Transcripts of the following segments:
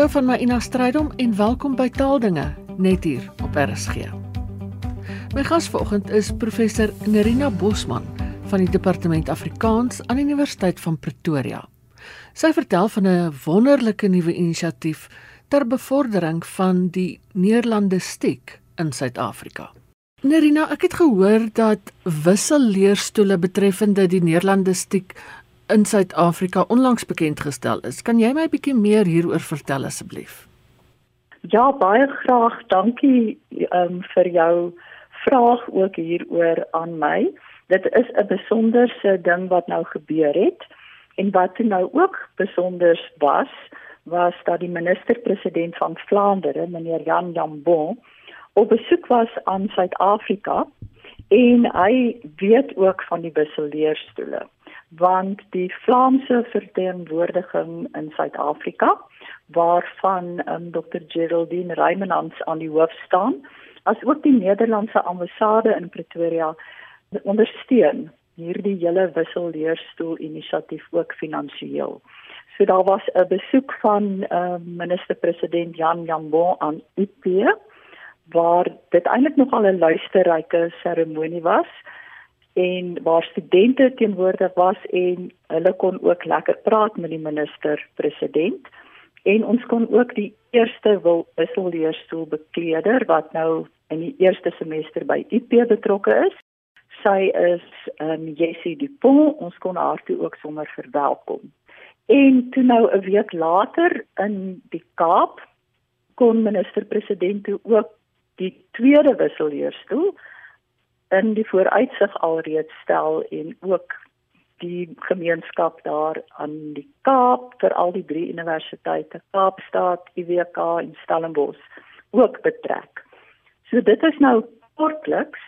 Hallo van my Ina Strydom en welkom by Taaldinge net hier op RSG. My gas vanoggend is professor Nerina Bosman van die Departement Afrikaans aan die Universiteit van Pretoria. Sy vertel van 'n wonderlike nuwe inisiatief ter bevordering van die neerlandistiek in Suid-Afrika. Nerina, ek het gehoor dat wisselleerstoele betreffende die neerlandistiek in Suid-Afrika onlangs bekend gestel is. Kan jy my 'n bietjie meer hieroor vertel asseblief? Ja, baie graag. Dankie um, vir jou vraag ook hieroor aan my. Dit is 'n besonderse ding wat nou gebeur het en wat nou ook besonder was, was dat die minister-president van Vlaandere, meneer Jan Jambon, op besoek was aan Suid-Afrika en hy weet ook van die wisselleerstoele want die Vlaamse verteenwoordiging in Suid-Afrika waarvan um, ehm, Dr Geraldine Reimanns aan die hoof staan as ook die Nederlandse ambassade in Pretoria ondersteun hierdie hele wisselleerstoel inisiatief ook finansiëel. So daar was 'n besoek van uh, minister-president Jan Jambon aan UP waar dit eintlik nogal 'n luisterryke seremonie was en waar studente teenwoordig was en hulle kon ook lekker praat met die minister president en ons kon ook die eerste wisselleerstoel bekleder wat nou in die eerste semester by UP betrokke is. Sy is um, Jessie Dupont. Ons kon haar toe ook sommer verwelkom. En toe nou 'n week later in die Kaap kon minister president ook die tweede wisselleerstoel in die vooruitsig alreeds stel en ook die gemeenskap daar aan die Kaap vir al die drie universiteite Kaapstad, UWK en Stellenbosch ook betrek. So dit is nou kortliks,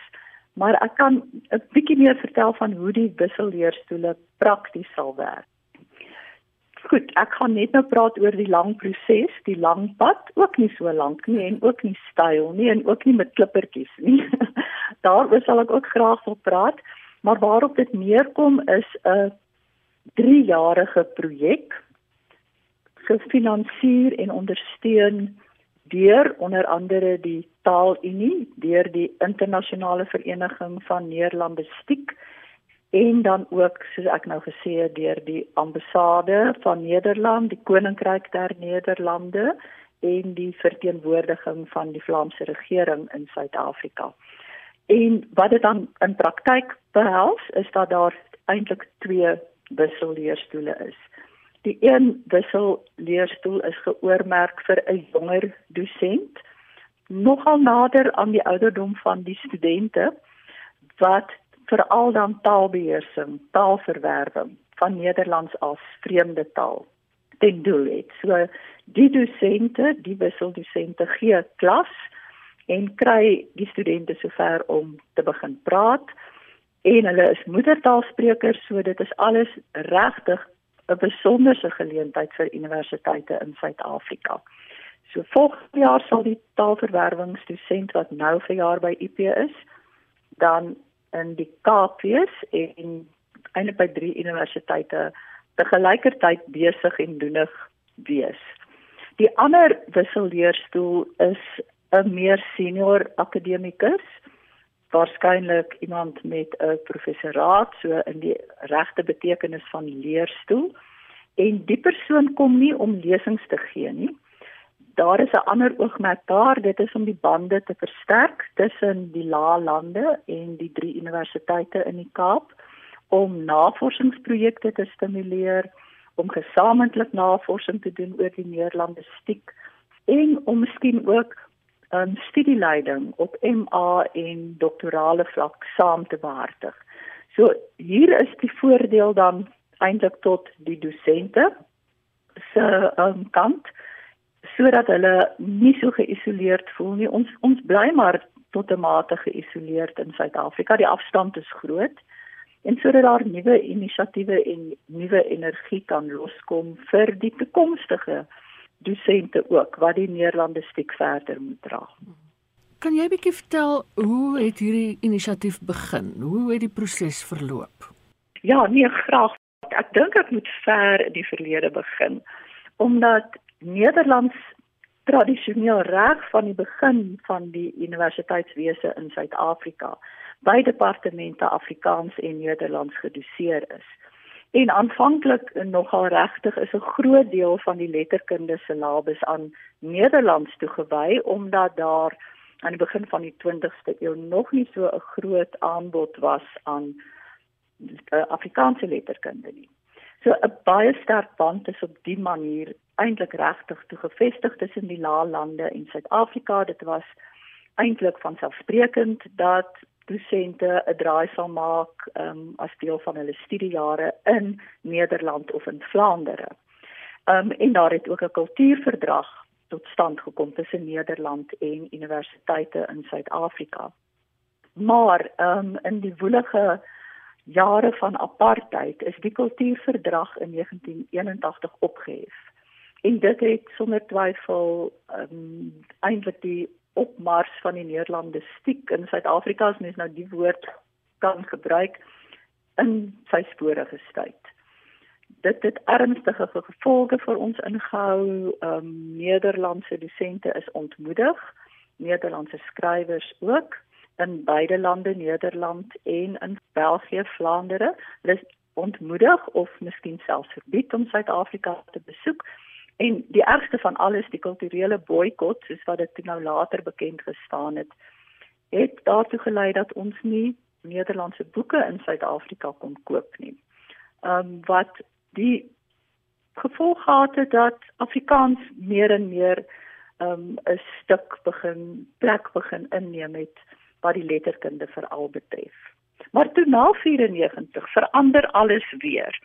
maar ek kan 'n bietjie meer vertel van hoe die wisselleerstoele prakties sal werk. Goed, ek gaan net nou praat oor die lang proses, die lang pad, ook nie so lank nie en ook nie styl nie en ook nie met klippertjies nie. Daaroor sal ek ook graag wil praat, maar waarop dit neerkom is 'n 3-jarige projek gefinansier en ondersteun deur onder andere die Taalunie, deur die internasionale vereniging van neerlandistiek en dan ook soos ek nou gesê het deur die ambassade van Nederland, die koninkryk der Nederlande en die verteenwoordiging van die Vlaamse regering in Suid-Afrika. En wat dit dan in praktyk behels is dat daar eintlik twee wisselleerstoele is. Die een wisselleerstoel is geoormerk vir 'n jonger dosent, nogal nader aan die ouderdom van die studente wat veral dan taalbeheersing, taalverwerwing van Nederlands as vreemde taal ten doel het. So die dosente, die wisseldosente gee klas en kry die studente sover om te begin praat en hulle is moedertaalsprekers, so dit is alles regtig 'n besonderse geleentheid vir universiteite in Suid-Afrika. So volgende jaar sal die taalverwerwingsdosent wat nou vir jaar by UP is, dan in die Kaap wees en eintlik by drie universiteite te gelykertyd besig en doenig wees. Die ander wisselleerstoel is 'n meer senior akademikus, waarskynlik iemand met 'n professoraat so in die regte betekenis van leerstoel en die persoon kom nie om lesings te gee nie, daar is 'n ander oogmerk daar, dit is om die bande te versterk tussen die lae lande en die drie universiteite in die Kaap om navorsingsprojekte te stimuleer, om gesamentlik navorsing te doen oor die neerlandistiek en om miskien ook 'n um, studieleiding op MA en doktorale vlak saam te behartig. So hier is die voordeel dan eintlik tot die dosente se um, kant sodat hulle nie so geïsoleerd voel nie. Ons ons bly maar tot 'n mate geïsoleerd in Suid-Afrika. Die afstand is groot. En sodat daar nuwe inisiatiewe en nuwe energie kan loskom vir die toekomstige dosente ook wat die Nederlandistiek verder moet dra. Kan jy 'n bietjie vertel hoe het hierdie inisiatief begin? Hoe het die proses verloop? Ja, nee, graag. Ek dink ek moet ver in die verlede begin omdat Nederlands tradisioneel reg van die begin van die universiteitswese in Suid-Afrika by departemente Afrikaans en Nederlands gedoseer is. En aanvanklik nogal regtig is 'n groot deel van die letterkunde syllabus aan Nederlands toegewy omdat daar aan die begin van die 20ste eeu nog nie so 'n groot aanbod was aan uh, Afrikaanse letterkunde nie. So 'n baie sterk band is op die manier eintlik regtig toe gevestig tussen die laalande en Suid-Afrika. Dit was eintlik van selfsprekend dat dosente 'n draai sal maak um, as deel van hulle studiejare in Nederland of in Vlaandere. Um, en daar het ook 'n kultuurverdrag tot stand gekom tussen Nederland en universiteite in Suid-Afrika. Maar um, in die woelige jare van apartheid is die kultuurverdrag in 1981 opgehef. En dit het sonder twyfel um, eintlik die opmars van die Nederlandistiek in Suid-Afrika as mens nou die woord kan gebruik in sy spore gestuit. Dit het ernstige gevolge vir ons ingehou. Ehm um, Nederlandse dosente is ontmoedig, Nederlandse skrywers ook in beide lande Nederland en in België, Vlaandere. Hulle is ontmoedig of miskien selfs verbied om Suid-Afrika te besoek En die ergste van alles, die kulturele boikot, soos wat dit nou later bekend gestaan het, het daartoe gelei dat ons nie Nederlandse boeke in Suid-Afrika kon koop nie. Ehm um, wat die gevolg gehad het dat Afrikaans meer en meer ehm um, 'n stuk begin plek begin inneem het wat die letterkunde veral betref. Maar toe na 94 verander alles weer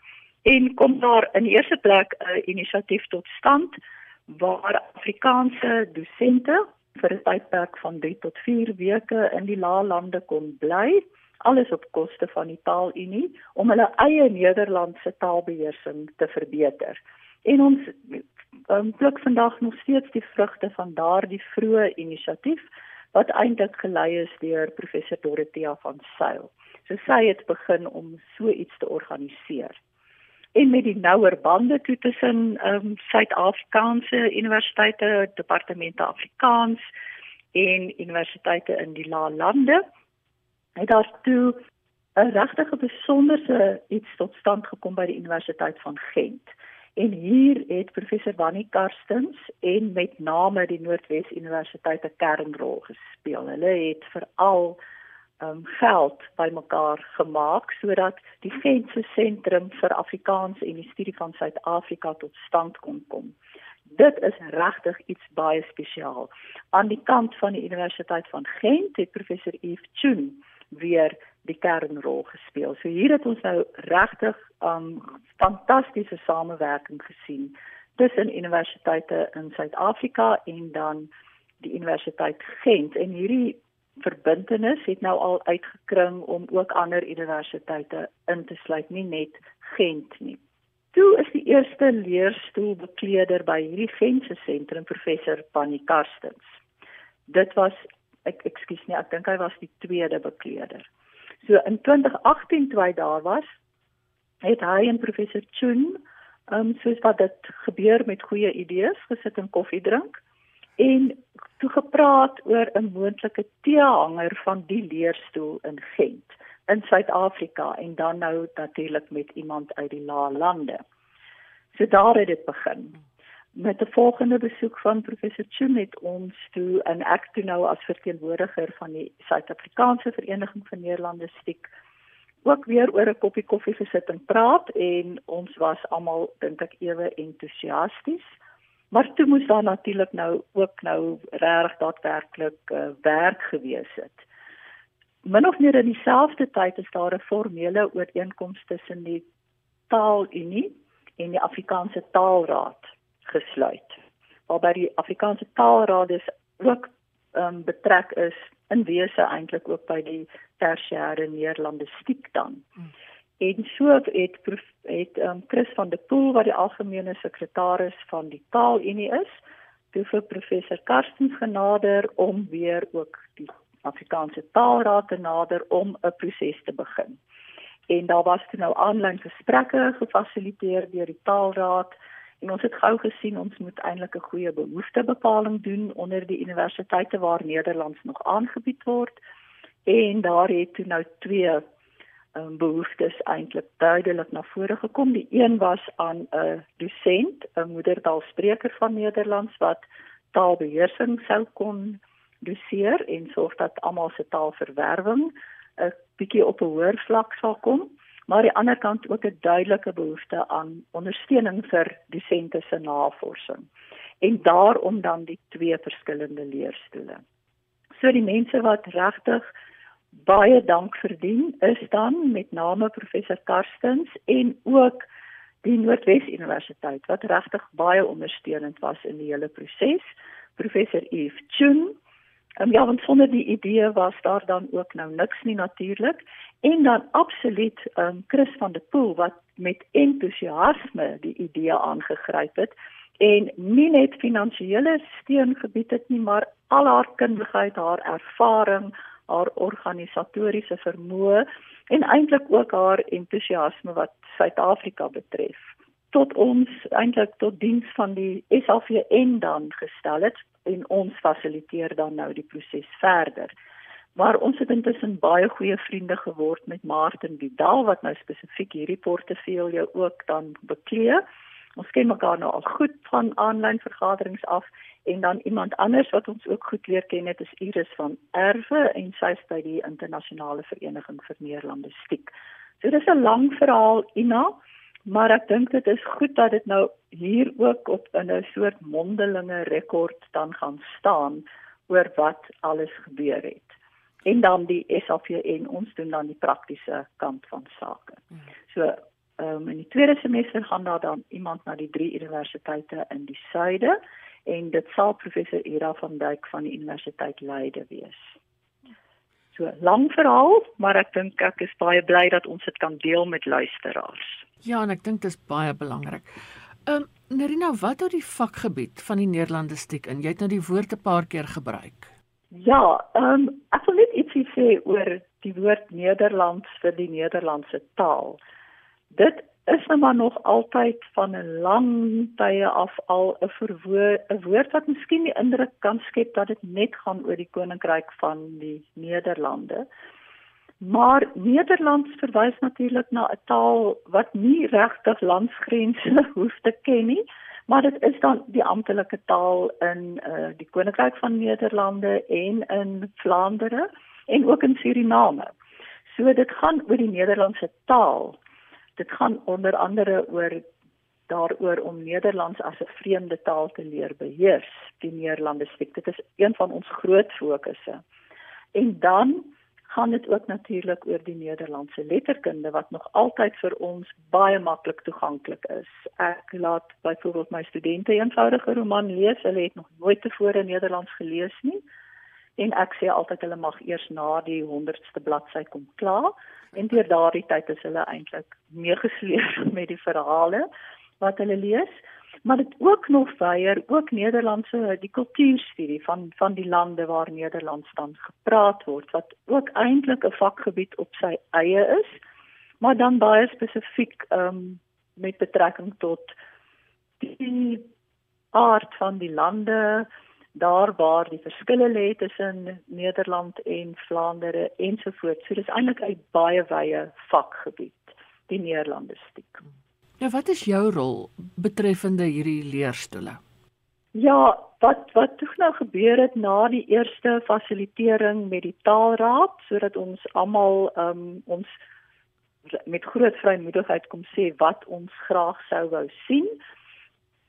en kom daar in eerste plek 'n inisiatief tot stand waar Afrikaanse dosente vir 'n tydperk van 3 tot 4 weke in die laalande kon bly alles op koste van die taalunie om hulle eie Nederlandse taalbeheersing te verbeter. En ons um, pluk vandag nog steeds die vrugte van daardie vroeë inisiatief wat eintlik gelei is deur professor Dorothea van Sail. So sy het begin om so iets te organiseer en met die nouer bande toe tussen ehm um, Suid-Afrikaanse universiteite, departemente Afrikaans en universiteite in die lande het daar toe 'n regtig besonderse iets tot stand gekom by die Universiteit van Gent. En hier het professor Wannie Karstens en met name die Noordwes Universiteit 'n kernrol gespeel. Hulle het veral um, geld bymekaar gemaak sodat die Gentse sentrum vir Afrikaans en die studie van Suid-Afrika tot stand kon kom. Dit is regtig iets baie spesiaal. Aan die kant van die Universiteit van Gent het professor Yves Chun weer die kernrol gespeel. So hier het ons nou regtig 'n um, fantastiese samewerking gesien tussen universiteite in Suid-Afrika en dan die Universiteit Gent en hierdie verbintenis het nou al uitgekring om ook ander universiteite in te sluit, nie net Gent nie. Toe is die eerste leerstoelbekleder by hierdie Gentse sentrum professor Pannie Karstens. Dit was ek ekskuus nie, ek dink hy was die tweede bekleder. So in 2018 toe hy daar was, het hy en professor Chun, ehm um, soos wat dit gebeur met goeie idees, gesit en koffie drink en toe gepraat oor 'n moontlike teehanger van die leerstoel in Gent in Suid-Afrika en dan nou natuurlik met iemand uit die lande. So daar het dit begin. Met 'n volgende besoek van professor Chumet ons toe en ek toe nou as verteenwoordiger van die Suid-Afrikaanse Vereniging van Nederlandistiek ook weer oor 'n koppie koffie gesit en praat en ons was almal dink ek ewe entoesiasties. Maar toe moes daar natuurlik nou ook nou reg daadwerklik uh, werk gewees het. Min of meer in dieselfde tyd is daar 'n formele ooreenkoms tussen die Taalunie en die Afrikaanse Taalraad gesluit. Waarby die Afrikaanse Taalraad is ook um, betrek is in wese eintlik ook by die tersiêre Nederlandistiek dan. Hmm. En so het het um, Chris van der Pool wat die algemene sekretaris van die Taalunie is, toe vir professor Karstens genader om weer ook die Afrikaanse Taalraad te nader om 'n proses te begin. En daar was toe nou aanlyn gesprekke gefasiliteer deur die Taalraad En ons het gou gesien ons moet eintlik 'n goeie behoeftebepaling doen onder die universiteite waar Nederlands nog aangebied word. En daar het toe nou twee um, behoeftes eintlik duidelik na vore gekom. Die een was aan 'n dosent, 'n moedertaalspreker van Nederlands wat taalbeheersing sou kon doseer en sorg dat almal se taalverwerwing 'n bietjie op 'n hoër vlak sal kom maar aan die ander kant ook 'n duidelike behoefte aan ondersteuning vir dosente se navorsing. En daarom dan die twee verskillende leerstoele. So die mense wat regtig baie dank verdien is dan met name professor Karstens en ook die Noordwes Universiteit wat regtig baie ondersteunend was in die hele proses. Professor Eve Chun Um, ja, want sonder die idee was daar dan ook nou niks nie natuurlik. En dan absoluut um Chris van der Pool wat met entoesiasme die idee aangegryp het en nie net finansiële steun gebied het nie, maar al haar kundigheid, haar ervaring, haar organisatoriese vermoë en eintlik ook haar entoesiasme wat Suid-Afrika betref tot ons eintlik tot diens van die SAVN dan gestel het en ons fasiliteer dan nou die proses verder. Maar ons het intussen baie goeie vriende geword met Martin Vidal wat nou spesifiek hierdie portefeulje ook dan beklee. Ons ken mekaar nou al goed van aanlyn vergaderings af en dan iemand anders wat ons ook goed leer ken het is Iris van Erwe en sy is by die internasionale vereniging vir neerlandistiek. So dis 'n lang verhaal Ina, maar ek dink dit is goed dat dit nou hier ook op in 'n soort mondelinge rekord dan gaan staan oor wat alles gebeur het. En dan die SAVN ons doen dan die praktiese kant van sake. So um, in die tweede semester gaan daar dan iemand na die drie universiteite in die suide en dit sal professor Ira van Dijk van die Universiteit Leiden wees. So lang verhaal, maar ek dink ek is baie bly dat ons dit kan deel met luisteraars. Ja, en ek dink dit is baie belangrik. Ehm um, Nerina, wat oor die vakgebied van die Nederlandistiek in? Jy het nou die woord 'n paar keer gebruik. Ja, ehm um, ek wil net ietsie sê oor die woord Nederlands vir die Nederlandse taal. Dit is nou maar nog altyd van 'n lang tye af al 'n verwoord 'n woord wat miskien die indruk kan skep dat dit net gaan oor die koninkryk van die Nederlande. Maar Nederlands verwys natuurlik na 'n taal wat nie regtig landsgrense hoef te ken nie, maar dit is dan die amptelike taal in uh, die Koninkryk van Nederlande en in Vlaandere en ook in Suriname. So dit gaan oor die Nederlandse taal. Dit gaan onder andere oor daaroor om Nederlands as 'n vreemde taal te leer beheers. Die Nederlande spreek dit is een van ons groot fokusse. En dan gaan dit ook natuurlik oor die Nederlandse letterkunde wat nog altyd vir ons baie maklik toeganklik is. Ek laat byvoorbeeld my studente eenvoudige roman lees. Hulle het nog nooit tevore Nederlands gelees nie. En ek sê altyd hulle mag eers na die 100ste bladsy kom klaar. En deur daardie tyd is hulle eintlik meegesleep met die verhale wat hulle lees. Maar dit ook nog weier ook Nederlandse die kultuurstudie van van die lande waar Nederlands dan gepraat word wat ook eintlik 'n vakgebied op sy eie is maar dan baie spesifiek um, met betrekking tot die aard van die lande daar waar die verskille lê tussen Nederland en Vlaandere ensovoorts so dis eintlik 'n baie wye vakgebied die Nederlandistiek Nou wat is jou rol betreffende hierdie leerstoele? Ja, wat wat toe nou gebeur het na die eerste fasilitering met die taalraad sodat ons almal um, ons met groot vrymoedigheid kom sê wat ons graag sou wou sien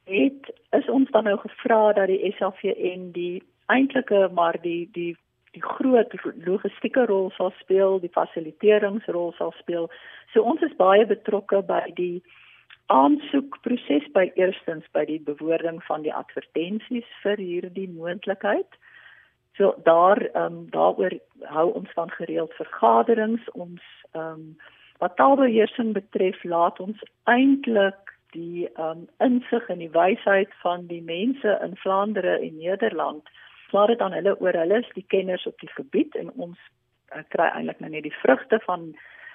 het is ons dan nou gevra dat die SAVN die eintlike maar die die die groot logistieke rol sal speel, die fasiliteringsrol sal speel. So ons is baie betrokke by die aansoekproses by eerstens by die bewoording van die advertensies vir hierdie moontlikheid. So daar ehm um, daaroor hou ons van gereeld vergaderings ons ehm um, wat taalbeheersing betref laat ons eintlik die um, insig en die wysheid van die mense in Vlaandere en Nederland laat dit aan hulle oor hulle is die kenners op die gebied en ons uh, kry eintlik nou net die vrugte van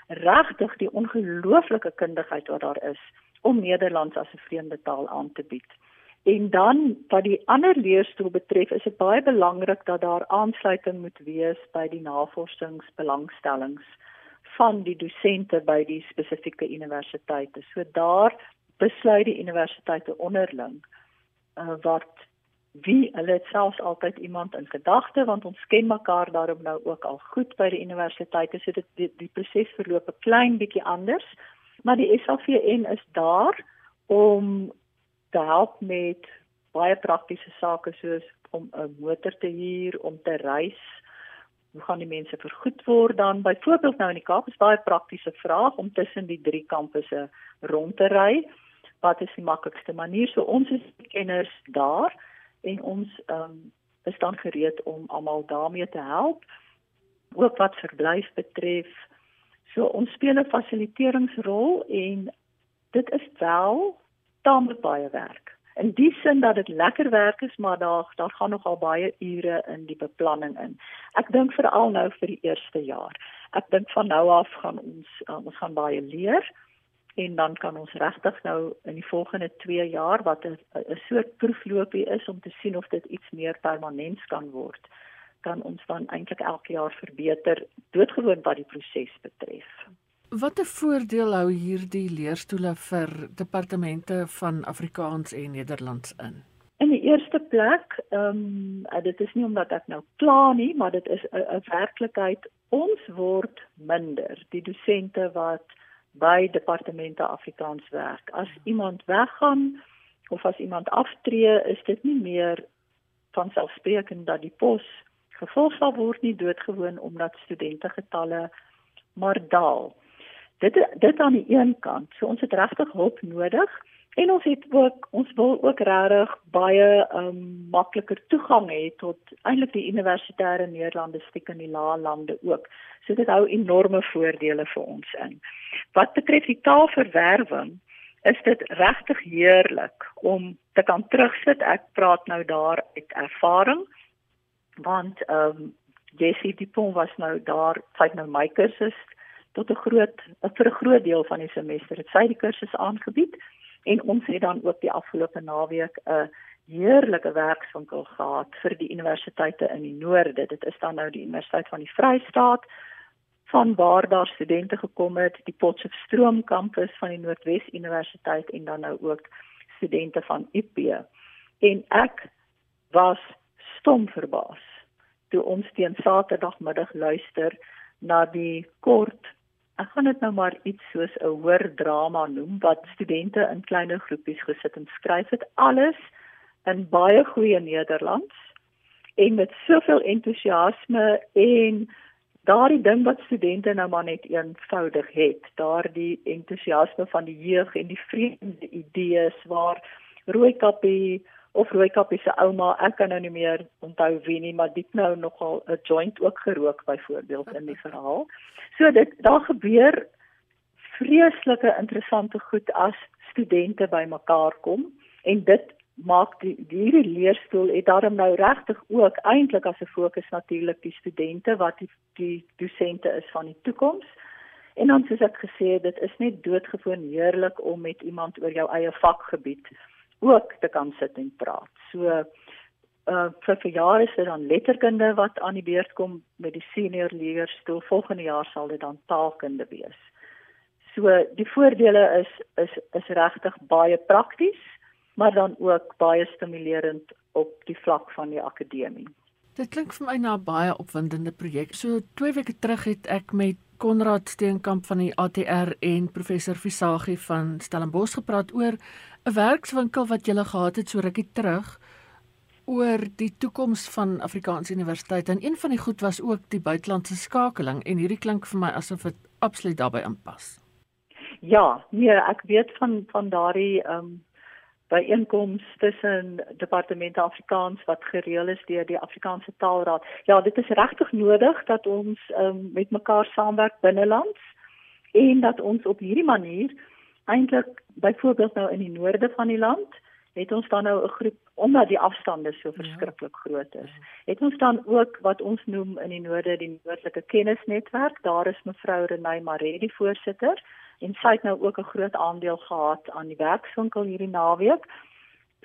regtig die ongelooflike kundigheid wat daar is om Nederlands as 'n vreemde taal aan te bied. En dan wat die ander leerstoel betref, is dit baie belangrik dat daar aansluiting moet wees by die navorsingsbelangstellings van die dosente by die spesifieke universiteite. So daar besluit die universiteite onderling uh, wat wie hulle selfs altyd iemand in gedagte want ons ken mekaar daarom nou ook al goed by die universiteite so dit die, die proses verloop 'n klein bietjie anders. Maar die SAVN is daar om te help met baie praktiese sake soos om 'n motor te huur om te reis. Hoe gaan die mense vergoed word dan? Byvoorbeeld nou in die Kaap is baie praktiese vraag om tussen die drie kampusse rond te ry wat is die maklikste manier? So ons is kenners daar en ons um, is dan gereed om almal daarmee te help. Ook wat verblyf betref so ons speel 'n fasiliteeringsrol en dit is wel taamlik baie werk. In die sin dat dit lekker werk is maar daar daar gaan nogal baie ure in die beplanning in. Ek dink veral nou vir die eerste jaar. Ek dink van nou af gaan ons uh, ons gaan baie leer en dan kan ons regtig nou in die volgende 2 jaar wat 'n 'n soort proefloopie is om te sien of dit iets meer permanent kan word kan ons dan eintlik elke jaar verbeter doodgewoon wat die proses betref. Watter voordeel hou hierdie leerstoele vir departemente van Afrikaans en Nederlands in? In die eerste plek, ehm um, dit is nie omdat ek nou kla nie, maar dit is 'n werklikheid ons word minder. Die dosente wat by departemente Afrikaans werk. As iemand weggaan of as iemand aftree, is dit nie meer van selfsprekend dat die pos gevolg sal word nie doodgewoon omdat studente getalle maar daal. Dit dit aan die een kant. So ons het regtig hulp nodig en ons het ook ons wil ook regtig baie um makliker toegang hê tot eintlik die universitêre Nederlandistiek in die lae lande ook. So dit hou enorme voordele vir ons in. Wat betref die taalverwerwing, is dit regtig heerlik om te kan terugsit. Ek praat nou daar uit ervaring want ehm um, Jessie Dupont was nou daar, sy het nou my kursus tot 'n groot vir 'n groot deel van die semester het sy die kursus aangebied en ons het dan ook die afgelope naweek 'n heerlike werkswinkel gehad vir die universiteite in die noorde. Dit is dan nou die Universiteit van die Vrystaat van waar daar studente gekom het, die Potchefstroom kampus van die Noordwes Universiteit en dan nou ook studente van UP. En ek was stom verbaas toe ons teen Saterdagmiddag luister na die kort ek gaan dit nou maar iets soos 'n hoër drama noem wat studente in kleiner groepies gesit en skryf het. Alles in baie goeie Nederlands en met soveel entoesiasme en daardie ding wat studente nou maar net eenvoudig het. Daardie entoesiasme van die jeug en die vreemde idees waar Rooikappie of Rooikappie se ouma, ek kan nou nie meer onthou wie nie, maar dit nou nogal 'n joint ook gerook byvoorbeeld in die verhaal. So dit daar gebeur vreeslike interessante goed as studente bymekaar kom en dit maak die hierdie leerstoel het daarom nou regtig ook eintlik as 'n fokus natuurlik die studente wat die die dosente is van die toekoms. En dan soos ek gesê het, dit is net doodgewoon heerlik om met iemand oor jou eie vakgebied ook te kan sit en praat. So uh vir verjaar is dit dan letterkunde wat aan die beurt kom met die senior leerstoel. Volgende jaar sal dit dan taalkunde wees. So die voordele is is is regtig baie prakties, maar dan ook baie stimulerend op die vlak van die akademie. Dit klink vir my na 'n baie opwindende projek. So 2 weke terug het ek met Konrad Steenkamp van die ATR en professor Visagie van Stellenbosch gepraat oor 'n werkswinkel wat julle gehad het so rukkie terug oor die toekoms van Afrikaanse universiteite en een van die goed was ook die buitelandse skakeling en hierdie klink vir my asof dit absoluut daarbey inpas. Ja, nee, ek weet van van daardie ehm um, byeenkomste tussen departemente Afrikaans wat gereël is deur die Afrikaanse Taalraad. Ja, dit is regtig nodig dat ons ehm um, met mekaar saamwerk binnelands en dat ons op hierdie manier eintlik byvoorbeeld nou in die noorde van die land het ons dan nou 'n groep omdat die afstande so ja. verskriklik groot is. Het ons dan ook wat ons noem in die noorde die noordelike kennisnetwerk. Daar is mevrou Renay Maree die voorsitter en sy het nou ook 'n groot aandeel gehad aan die werkswinkel hierdie naweek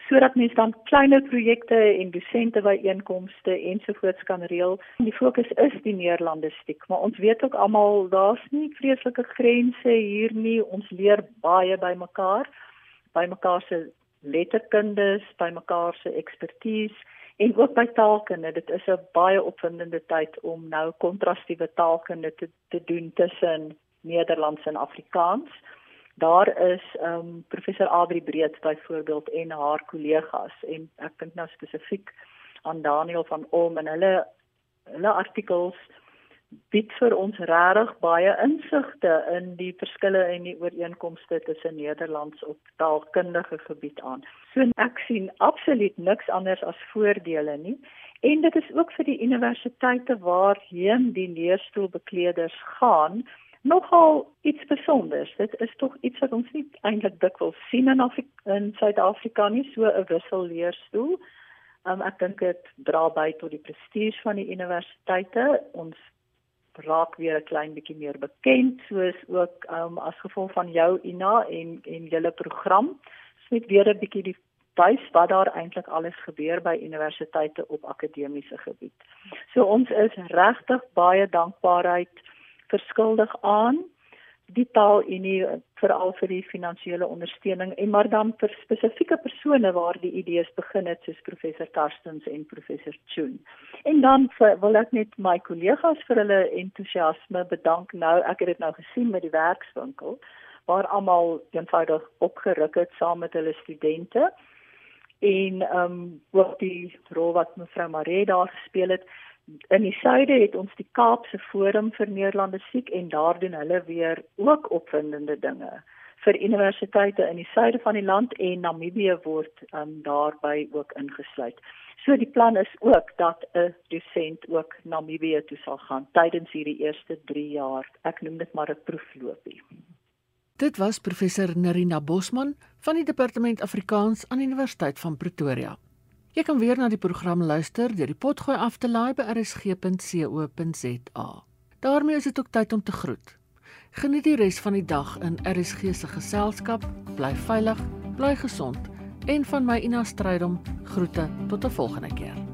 sodat mense dan kleiner projekte en dosente byeenkomste ensovoorts kan reël. Die fokus is die neerlandistiek, maar ons weet ook almal daar's nie vreeslike grense hier nie. Ons leer baie by mekaar, by mekaar se letterkundes, by mekaar se ekspertise en ook by taalkunde. Dit is 'n baie opwindende tyd om nou kontrastiewe taalkunde te, te doen tussen Nederlands en Afrikaans. Daar is ehm um, professor Adri Breed byvoorbeeld en haar kollegas en ek dink nou spesifiek aan Daniel van Olm en hulle hulle artikels bied vir ons regtig baie insigte in die verskille en die ooreenkomste tussen Nederlands op taalkundige gebied aan. So ek sien absoluut niks anders as voordele nie. En dit is ook vir die universiteite waarheen die leerstoelbekleders gaan nogal iets besonders. Dit is tog iets wat ons nie eintlik dikwels sien in Afrika in Suid-Afrika nie, so 'n wisselleerstoel. Um, ek dink dit dra by tot die prestige van die universiteite. Ons raak weer 'n klein bietjie meer bekend, soos ook um, as gevolg van jou Ina en en julle program. Dit weer 'n bietjie die wys wat daar eintlik alles gebeur by universiteite op akademiese gebied. So ons is regtig baie dankbaarheid verskuldig aan die taalunie veral vir die finansiële ondersteuning en maar dan vir spesifieke persone waar die idees begin het soos professor Karstens en professor Chun. En dan vir, wil ek net my kollegas vir hulle entoesiasme bedank. Nou ek het dit nou gesien met die werkswinkel waar almal eenvoudig opgeruk het saam met hulle studente en ehm um, wat die rol wat mevrou Maree daar gespeel het in die suide het ons die Kaapse Forum vir Nederlandistiek en daar doen hulle weer ook opwindende dinge vir universiteite in die suide van die land en Namibië word um, daarbey ook ingesluit. So die plan is ook dat 'n dosent ook Namibië toe sal gaan tydens hierdie eerste 3 jaar. Ek noem dit maar 'n proefloopie. Dit was professor Nerina Bosman van die Departement Afrikaans aan Universiteit van Pretoria. Jy kan weer na die program luister deur die potgooi af te laai by rsg.co.za. daarmee is dit ook tyd om te groet. Geniet die res van die dag in RSG se geselskap. Bly veilig, bly gesond en van my Ina Strydom groete tot 'n volgende keer.